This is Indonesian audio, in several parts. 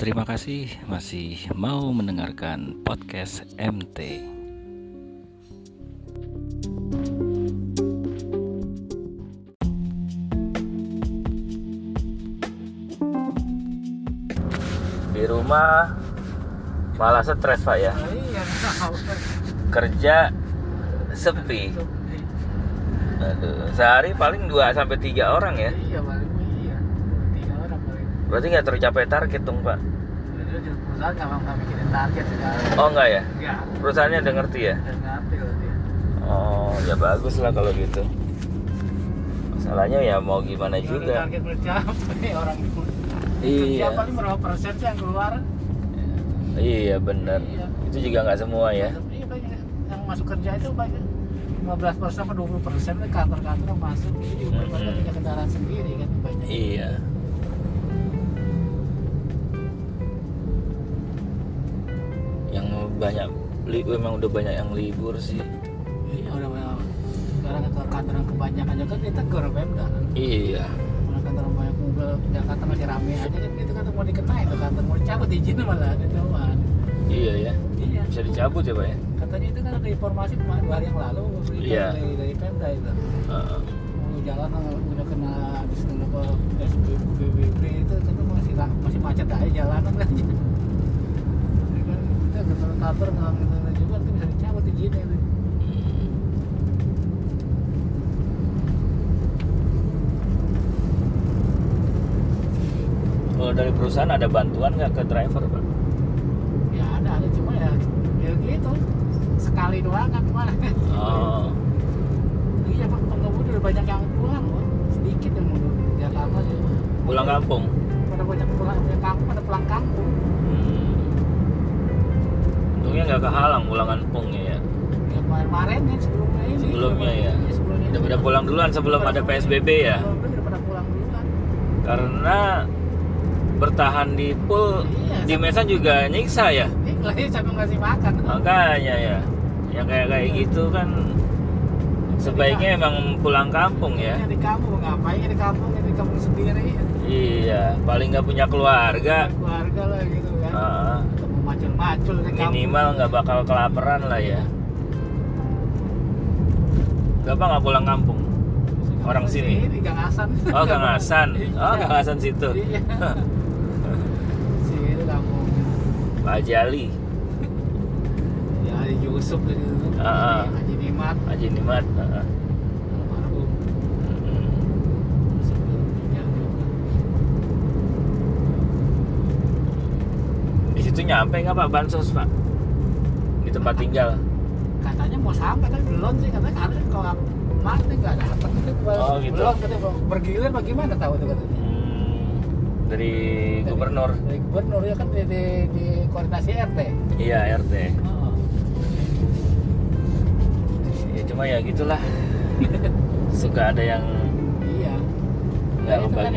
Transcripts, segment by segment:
Terima kasih masih mau mendengarkan podcast MT. Di rumah malah stres pak ya. Iya, tahu. Kerja sepi. Aduh, sehari paling 2 sampai 3 orang ya. Iya, paling iya. Tiga orang paling. Berarti nggak tercapai target dong pak? Jadi perusahaan nggak nggak mikirin target sekarang. Oh enggak ya? Ya, Perusahaannya udah ngerti ya? dan ngerti loh dia. Oh ya bagus lah kalau gitu. Masalahnya ya mau gimana Kalau juga. Target belum capai orang itu. Iya. Paling berapa persen sih yang keluar? Iya benar. Iya. Itu juga nggak semua ya. Iya banyak. Yang masuk kerja itu banyak. 15 persen atau 20 persen kantor-kantor masuk jadi juga mereka Mm-mm. punya kendaraan sendiri kan banyak. Iya. Banyak li- memang udah banyak yang libur sih. Iya udah banyak. Sekarang ke kantor yang kebanyakan juga kan ditegur Pemda kan. Iya. Mana kantor banyak mobil Jakarta masih rame aja kan gitu kan mau dikenain tuh kantor mau dicabut izinnya malah gitu kan. Iya ya. Iya. Bisa dicabut ya pak ya. Katanya itu kan ada informasi kemarin dua hari yang lalu Iya. dari, dari Pemda itu. Heeh. Mau jalan udah kena habis kena apa SBB itu kan masih masih macet aja jalanan kan. Ke kantor nggak nggak juga kan bisa dicabut izinnya itu. Hmm. Kalau dari perusahaan ada bantuan nggak ke driver pak? Ya ada ada cuma ya ya gitu sekali doang kan kemarin. Oh. Iya pak pengemudi udah banyak yang pulang loh sedikit yang mau Jakarta sih. Pulang kampung. pada banyak pulang pulang kampung pada pulang kampung nggak kehalang pulang kampungnya ya. ya kemarin-kemarin nih sebelumnya ini Sebelumnya ya. Iya, sebelumnya Udah pada pulang duluan sebelum ada PSBB ya. Udah pada pulang duluan Karena bertahan di pool Iya, di Mesan juga nyiksa ya. ini lagi sampai ngasih makan Makanya ya. Yang kayak kayak gitu kan sebaiknya emang pulang kampung ya. Di kampung ngapain di kampung di kampung sendiri Iya, paling nggak punya keluarga. keluarga lah gitu kan ketemu macul-macul minimal nggak bakal kelaparan lah ya. Bapak nggak pulang kampung? orang sini? Ini Gangasan. Oh, Gangasan. Oh, Iya. Gangasan situ. Iya. Sini kampung. Pak Jali, Ya Haji Yusuf dari itu. Ah, ah. Haji Nimat. Haji Nimat. Heeh. Almarhum. Mm-mm. Sebelum meninggal juga. Di situ nyampe nggak Pak bansos Pak? Di tempat tinggal. Katanya mau sampai tapi belum sih katanya harusnya kalau tuh nggak dapat Oh, gitu. belum katanya bergilir bagaimana tahu tuh katanya Hmm, dari gubernur. dari gubernur ya kan di, di, di koordinasi RT Iya RT. oh. Ya cuma ya gitulah. Suka ada yang iya nggak itu kan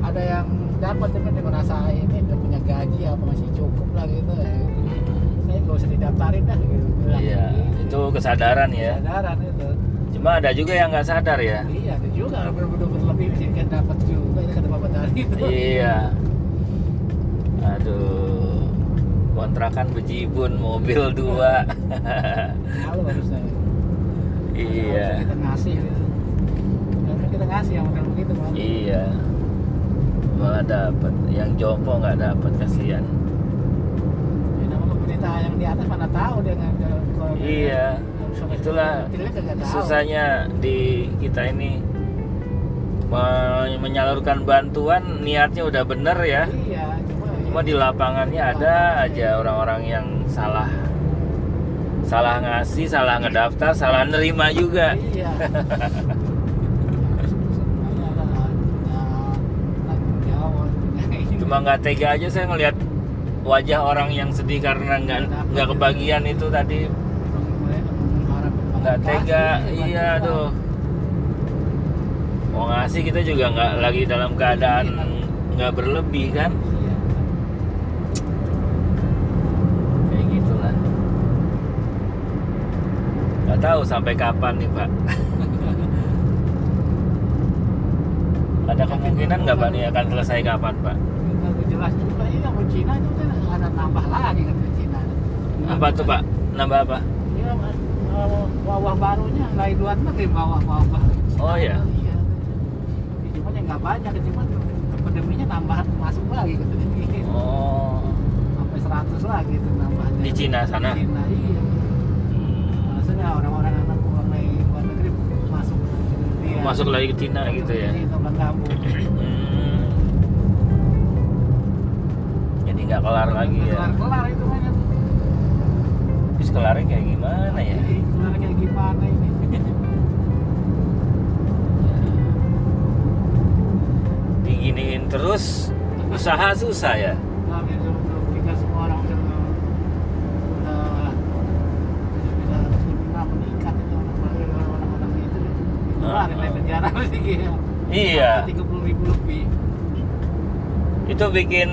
ada yang dapat dia merasa ini gaji apa masih cukup lah gitu ya. saya nggak usah didaftarin dah gitu bilang Iya, gitu. itu kesadaran ya. kesadaran itu Cuma ada juga yang nggak sadar ya. iya ada juga bener-bener berlebih sih kan dapat juga ini kata bapak tadi itu Iya. Aduh. Kontrakan bejibun, mobil dua. Malu harusnya iya. Harusnya kita ngasih gitu Harusnya kita ngasih yang model begitu malah Iya. Malah dapat. Yang jompo nggak dapat kasihan. ya, nama pemerintah yang di atas mana tahu dia nggak Iya. Itulah kagak tahu. susahnya di kita ini me- menyalurkan bantuan niatnya udah bener ya. iya cuma Cuma di lapangannya ada aja orang-orang yang salah salah ngasih, salah ngedaftar, salah nerima juga. Iya. Harus semuanya ada punya tanggung jawab. punya ini. Cuma nggak tega aja saya ngelihat wajah orang yang sedih karena nggak nggak kebagian itu tadi nggak tega. Iya, aduh. Mau ngasih kita juga nggak lagi dalam keadaan nggak berlebih kan? Kayak gitulah. Nggak tahu sampai kapan nih Pak. Ada kemungkinan nggak Pak nih akan selesai kapan Pak? Nggak jelas juga ini yang Cina itu kan ada nambah lagi katanya Cina. Apa tuh Pak? Nambah apa? Iya. Eh, wabah barunya dari luar negeri bawa wabah. Oh, iya? Iya. Cuma yang nggak banyak, cuma epideminya nambah masuk lagi katanya. Oh. Sampai 100 lagi itu nambahnya. Di Cina sana? Di Cina, iya. Hmm. Maksudnya orang-orang anak orang dari luar negeri masuk. Masuk lagi ke Cina gitu ya. Kan kampung. Hmm. Nggak kelar lagi ya. Kelar itu kan. Terus kelarnya kayak gimana ya? Kelar kayak gimana ini? Diginiin terus usaha susah ya. Iya. Tiga puluh ribu lebih. Itu bikin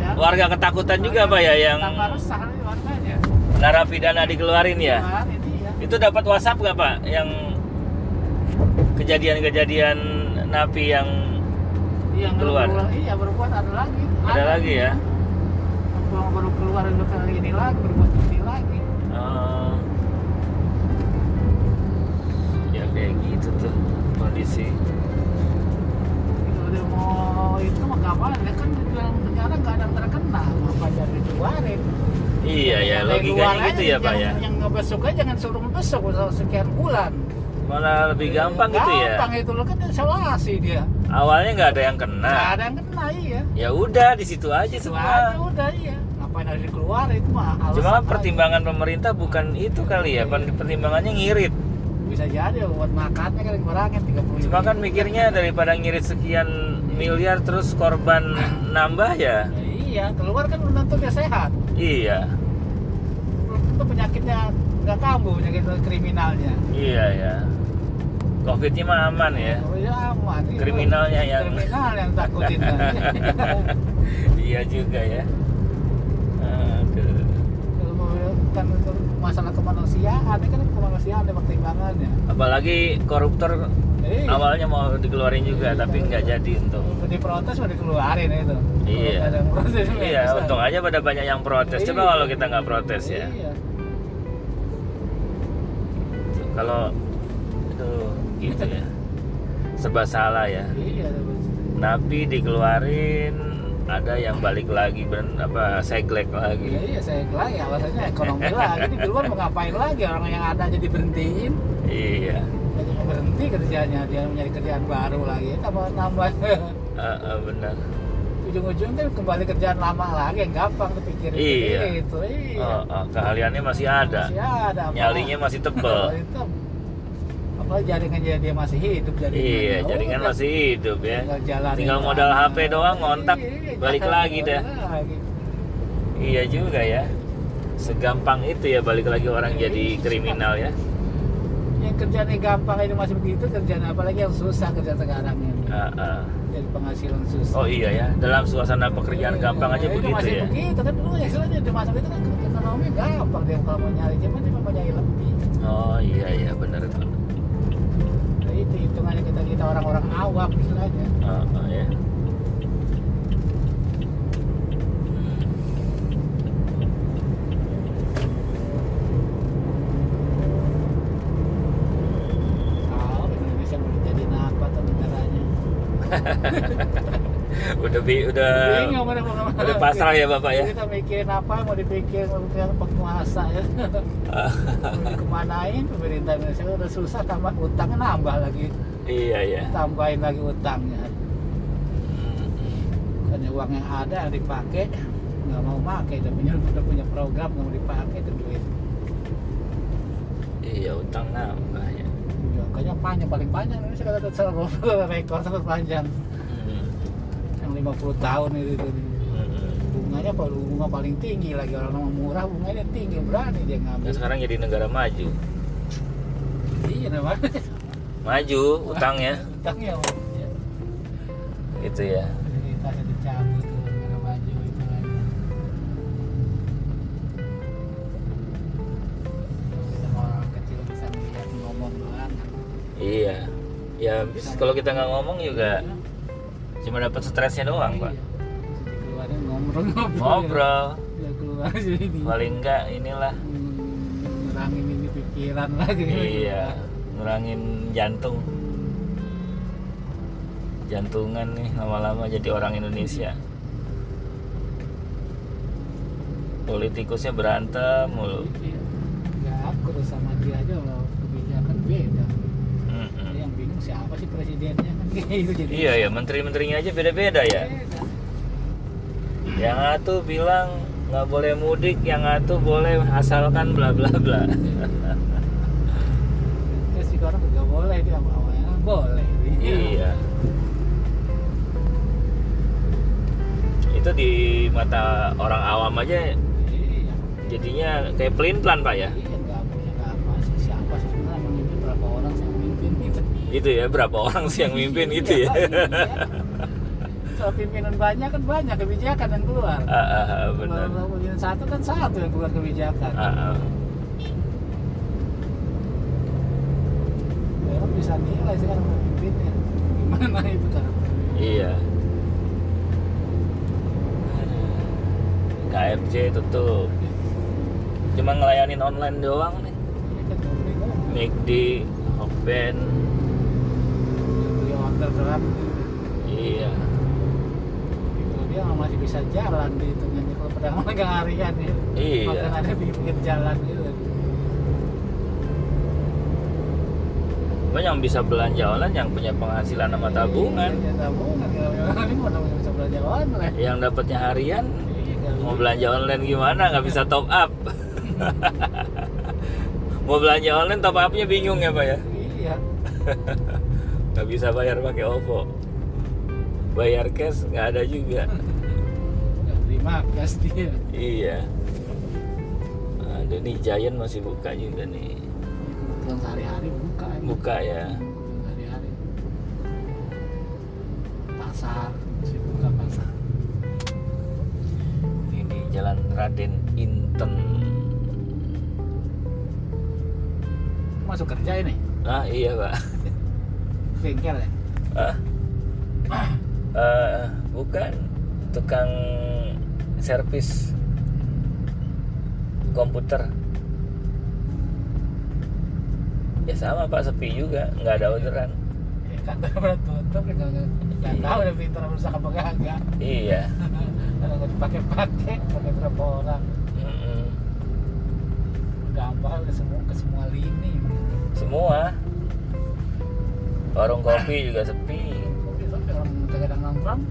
Iya. warga ketakutan juga Pak ya yang warganya. narapidana dikeluarin ya. Keluar ini ya. Itu dapat WhatsApp nggak Pak yang kejadian-kejadian napi yang Iya, Keluar. keluar. Iya, berbuat ada lagi. ada lagi ya? Baru, baru keluar udah kali ini lagi, berbuat ini lagi. Oh. ya kayak gitu tuh kondisi. Kalau dia mau itu mah gampang, dia kan di dalam penjara nggak ada yang terkena, apa jadi dikeluarin. Iya ya Yang dari luar logikanya gitu aja, ya Pak ya. yang, Yang ngebesuk aja jangan suruh ngebesuk sekian bulan. Malah lebih gampang gitu ya. Gampang itu lo kan isolasi dia. Awalnya nggak ada yang Nggak kena. ada yang kena iya. Ya udah di situ aja Itu semua. aja udah iya. Ngapain harus dikeluar itu mah Cuma aja. pertimbangan pemerintah bukan itu kali ya, pen- pertimbangannya ngirit. bisa jadi buat makannya kan kurangin 30 Cuma kan mikirnya daripada ngirit sekian miliar terus korban nambah ya. Ya, iya, keluar kan belum tentu dia sehat. Iya, Tentu penyakitnya nggak kambuh penyakit kriminalnya. iya ya. Covidnya mah aman ya. Oh ya aman. Iya. Kriminalnya yang- kriminal yang takutin. iya juga ya. Aduh. Kalau mau kan masalah kemanusiaan, ini kan kemanusiaan ada pertimbangannya. Apalagi koruptor Iya. awalnya mau dikeluarin juga tapi nggak jadi untuk. Diprotes mau dikeluarin itu. Iya. Protes, Iya, untung aja pada banyak yang protes. Coba Iya. kalau kita nggak protes ya. Iya. Kalau itu gitu ya. Serba salah ya. Iya. Napi dikeluarin ada yang balik lagi ben, apa seglek lagi. iya saya lagi alasannya ekonomi lagi. Di luar mau ngapain lagi orang yang ada jadi berhentiin. Iya. Jadi berhenti kerjanya dia mencari kerjaan baru lagi tambah nambah Heeh, benar. Ujung-ujung kan kembali kerjaan lama lagi yang gampang kepikirin Iya. itu iya Oh, oh, keahliannya masih ada. masih ada apa- Nyalinya masih tebel. apalagi jaringan dia masih hidup jaringan Iya, Oh, jaringan udah. masih hidup ya. Tinggal Tinggal modal. HP doang, ngontak, Iya, balik jalan, lagi dah. balik lagi. Iya juga ya. Segampang itu ya balik lagi orang Iya, jadi kriminal ya. Yang kerjaan yang gampang ini masih begitu kerjaan apalagi yang susah kerjaan sekarang ini Ah, ah. jadi penghasilan susah Oh iya ya, dalam suasana pekerjaan Iya, gampang aja itu begitu masih ya. begitu kan dulu ya istilahnya di masa itu kan ekonomi gampang dia kalau mau nyari cuman dia mau nyari lebih Oh iya iya benar itu. Nah, itu hitungannya kita kita orang-orang awam istilahnya Ah, ah, ya. tahu Indonesia mau jadi apa tuh negaranya udah bi udah bingung udah pasrah ya bapak ya. kita mikirin apa mau dipikir mikirin penguasa ya. Mau dikemanain pemerintah Indonesia udah susah tambah utangnya nambah lagi. Iya ya. tambahin lagi utangnya. Karena uang yang ada yang dipakai nggak mau pakai. Udah punya udah punya program nggak mau dipakai itu duit. Iya utang nambah ya. Ya, kayaknya panjang paling panjang Indonesia kata selalu rekor terpanjang Hmm. yang 50 tahun itu, itu. Hmm. bunganya baru bunga paling tinggi lagi orang orang murah bunganya tinggi berani dia ngambil sekarang jadi negara maju. iya namanya Maju utangnya utangnya oh. ya. gitu ya. Ya kalau kita nggak ngomong juga cuma dapat stresnya doang pak. Keluarnya ngobrol-ngobrol. Ngobrol. Ya keluar sini. Paling enggak inilah. Ngurangin ini pikiran lagi. Iya ngurangin jantung. Jantungan nih lama-lama jadi orang Indonesia. Politikusnya berantem mulu. Nggak akur sama dia aja loh kebijakan beda siapa sih presidennya? Gitu jadi. Iya ya menteri-menterinya aja beda-beda ya. Beda. yang satu bilang nggak boleh mudik yang satu boleh asalkan bla bla bla. Terus juga orang nggak boleh dia awalnya kan? Boleh iya. Itu di mata orang awam aja iya. jadinya kayak pelin pelan pak ya? Iya itu ya berapa orang sih yang mimpin gitu ya Iya, iya. Soal pimpinan banyak kan banyak kebijakan yang keluar. Ah, benar Kalau pimpinan satu kan satu yang keluar kebijakan. Ah, ah. Orang bisa nilai sekarang pemimpinnya. Gimana itu kan? iya KFC tutup cuma ngelayanin online doang nih Ini kan ngomong-ngomong. McD, Hokben Grab iya Kalau dia masih bisa jalan di hitungannya kalau pedang megang harian ya. Iya. Makan ada pinggir jalan gitu. Cuma yang bisa belanja online yang punya penghasilan sama tabungan Iya, tabungan. Kalau ini mana bisa belanja online. yang dapatnya harian Iya, kalau mau belanja online gimana nggak bisa top up mau belanja online top upnya bingung ya pak ya Iya. nggak bisa bayar pakai OVO bayar cash nggak ada juga terima gas dia. iya ada nih Giant masih buka juga nih Kebetulan sehari-hari buka. ini. buka ya Sehari-hari. Pasar masih buka pasar. ini Jalan Raden Inten Masuk kerja ini ah iya pak bengkel ya. ah Eh, bukan tukang servis komputer ya sama pak sepi juga nggak ada orderan Ya, kantor udah tutup ya nggak nggak Iya. tahu udah pintar rusak apa kagak. iya Kalau nggak dipakai-pakai, pakai berapa orang. Mm-mm. Gampang ke semua ke semua lini. semua warung kopi juga sepi. Orang ada nongkrong.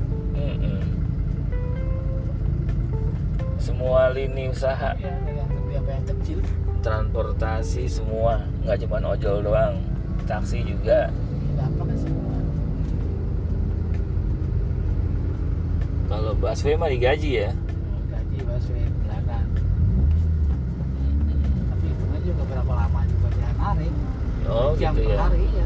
Semua lini usaha. Ya, apa yang kecil. transportasi semua nggak cuma ojol doang taksi juga. Kan kalau busway mah digaji ya. Gaji busway bulanan. Tapi hitungnya juga berapa lama juga dia narik. oh gitu ya. hari ya,